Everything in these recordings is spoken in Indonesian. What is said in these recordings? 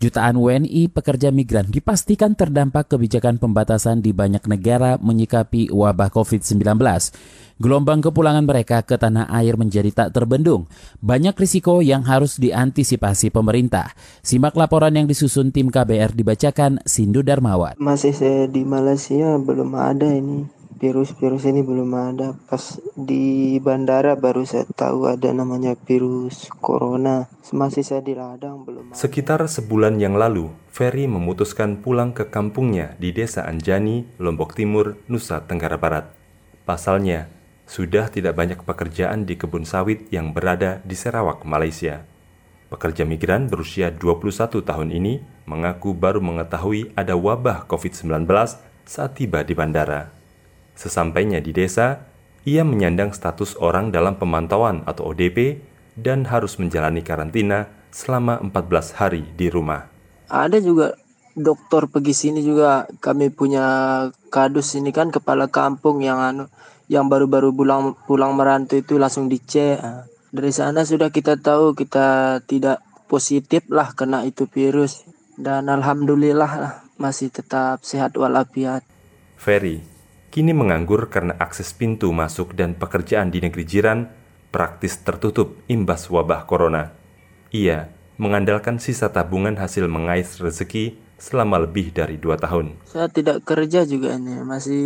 Jutaan WNI pekerja migran dipastikan terdampak kebijakan pembatasan di banyak negara menyikapi wabah COVID-19. Gelombang kepulangan mereka ke tanah air menjadi tak terbendung. Banyak risiko yang harus diantisipasi pemerintah. Simak laporan yang disusun tim KBR dibacakan Sindu Darmawan. Masih saya di Malaysia belum ada ini virus-virus ini belum ada. Pas di bandara baru saya tahu ada namanya virus corona. Masih saya di ladang belum. Ada. Sekitar sebulan yang lalu, Ferry memutuskan pulang ke kampungnya di Desa Anjani, Lombok Timur, Nusa Tenggara Barat. Pasalnya, sudah tidak banyak pekerjaan di kebun sawit yang berada di Sarawak, Malaysia. Pekerja migran berusia 21 tahun ini mengaku baru mengetahui ada wabah COVID-19 saat tiba di bandara. Sesampainya di desa, ia menyandang status orang dalam pemantauan atau ODP dan harus menjalani karantina selama 14 hari di rumah. Ada juga dokter pergi sini juga kami punya kadus ini kan kepala kampung yang anu yang baru-baru pulang pulang merantau itu langsung dicek. Ah, dari sana sudah kita tahu kita tidak positif lah kena itu virus dan alhamdulillah lah masih tetap sehat walafiat. Ferry kini menganggur karena akses pintu masuk dan pekerjaan di negeri jiran praktis tertutup imbas wabah corona. Ia mengandalkan sisa tabungan hasil mengais rezeki selama lebih dari dua tahun. Saya tidak kerja juga ini, masih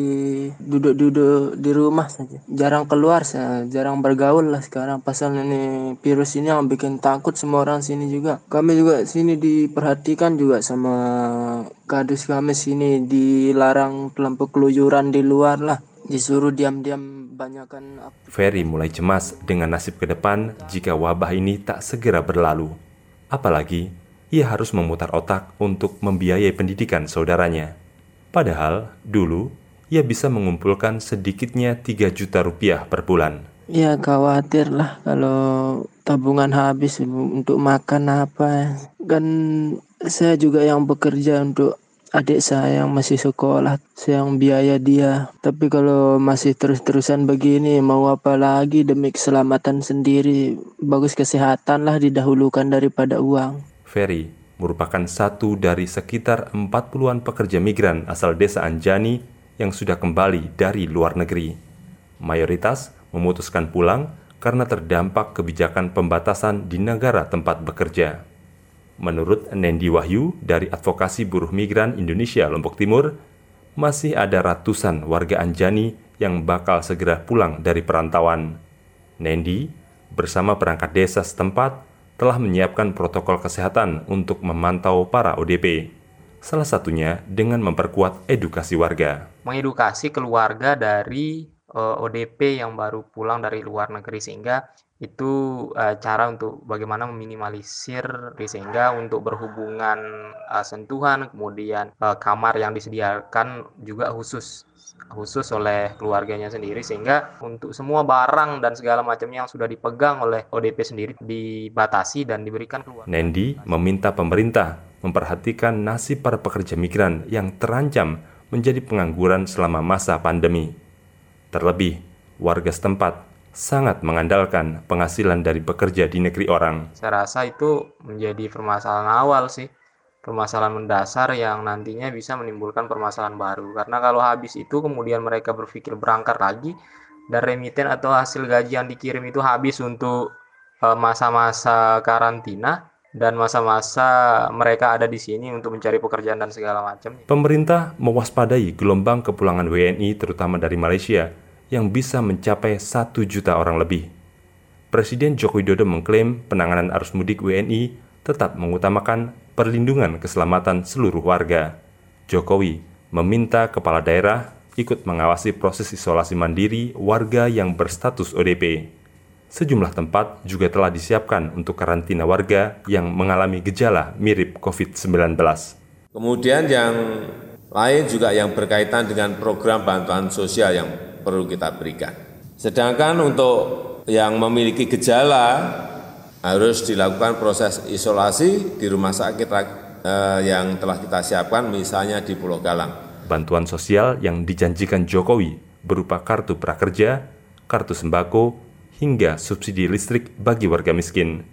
duduk-duduk di rumah saja. Jarang keluar saya, jarang bergaul lah sekarang. Pasal ini virus ini yang bikin takut semua orang sini juga. Kami juga sini diperhatikan juga sama kadus kami sini dilarang kelompok keluyuran di luar lah. Disuruh diam-diam banyakkan. Ferry mulai cemas dengan nasib ke depan jika wabah ini tak segera berlalu. Apalagi ia harus memutar otak untuk membiayai pendidikan saudaranya. Padahal, dulu, ia bisa mengumpulkan sedikitnya 3 juta rupiah per bulan. Ya khawatir lah kalau tabungan habis untuk makan apa. Kan saya juga yang bekerja untuk adik saya yang masih sekolah, saya yang biaya dia. Tapi kalau masih terus-terusan begini, mau apa lagi demi keselamatan sendiri, bagus kesehatan lah didahulukan daripada uang. Ferry merupakan satu dari sekitar 40-an pekerja migran asal desa Anjani yang sudah kembali dari luar negeri. Mayoritas memutuskan pulang karena terdampak kebijakan pembatasan di negara tempat bekerja. Menurut Nendi Wahyu dari Advokasi Buruh Migran Indonesia Lombok Timur, masih ada ratusan warga Anjani yang bakal segera pulang dari perantauan. Nendi bersama perangkat desa setempat telah menyiapkan protokol kesehatan untuk memantau para ODP. Salah satunya dengan memperkuat edukasi warga. Mengedukasi keluarga dari uh, eh, ODP yang baru pulang dari luar negeri sehingga itu uh, cara untuk bagaimana meminimalisir sehingga untuk berhubungan uh, sentuhan kemudian uh, kamar yang disediakan juga khusus khusus oleh keluarganya sendiri sehingga untuk semua barang dan segala macamnya yang sudah dipegang oleh ODP sendiri dibatasi dan diberikan keluar. Nendi meminta pemerintah memperhatikan nasib para pekerja migran yang terancam menjadi pengangguran selama masa pandemi. Terlebih, warga setempat sangat mengandalkan penghasilan dari bekerja di negeri orang. Saya rasa itu menjadi permasalahan awal sih permasalahan mendasar yang nantinya bisa menimbulkan permasalahan baru. Karena kalau habis itu kemudian mereka berpikir berangkat lagi dan remiten atau hasil gaji yang dikirim itu habis untuk eh, masa-masa karantina dan masa-masa mereka ada di sini untuk mencari pekerjaan dan segala macam. Pemerintah mewaspadai gelombang kepulangan WNI terutama dari Malaysia yang bisa mencapai satu juta orang lebih. Presiden Joko Widodo mengklaim penanganan arus mudik WNI tetap mengutamakan perlindungan keselamatan seluruh warga. Jokowi meminta kepala daerah ikut mengawasi proses isolasi mandiri warga yang berstatus ODP. Sejumlah tempat juga telah disiapkan untuk karantina warga yang mengalami gejala mirip COVID-19. Kemudian yang lain juga yang berkaitan dengan program bantuan sosial yang perlu kita berikan. Sedangkan untuk yang memiliki gejala harus dilakukan proses isolasi di rumah sakit eh, yang telah kita siapkan misalnya di Pulau Galang. Bantuan sosial yang dijanjikan Jokowi berupa kartu prakerja, kartu sembako, hingga subsidi listrik bagi warga miskin.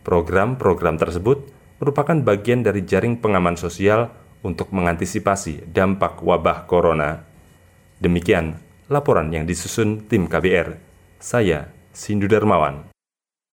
Program-program tersebut merupakan bagian dari jaring pengaman sosial untuk mengantisipasi dampak wabah corona. Demikian laporan yang disusun tim KBR. Saya, Sindu Darmawan.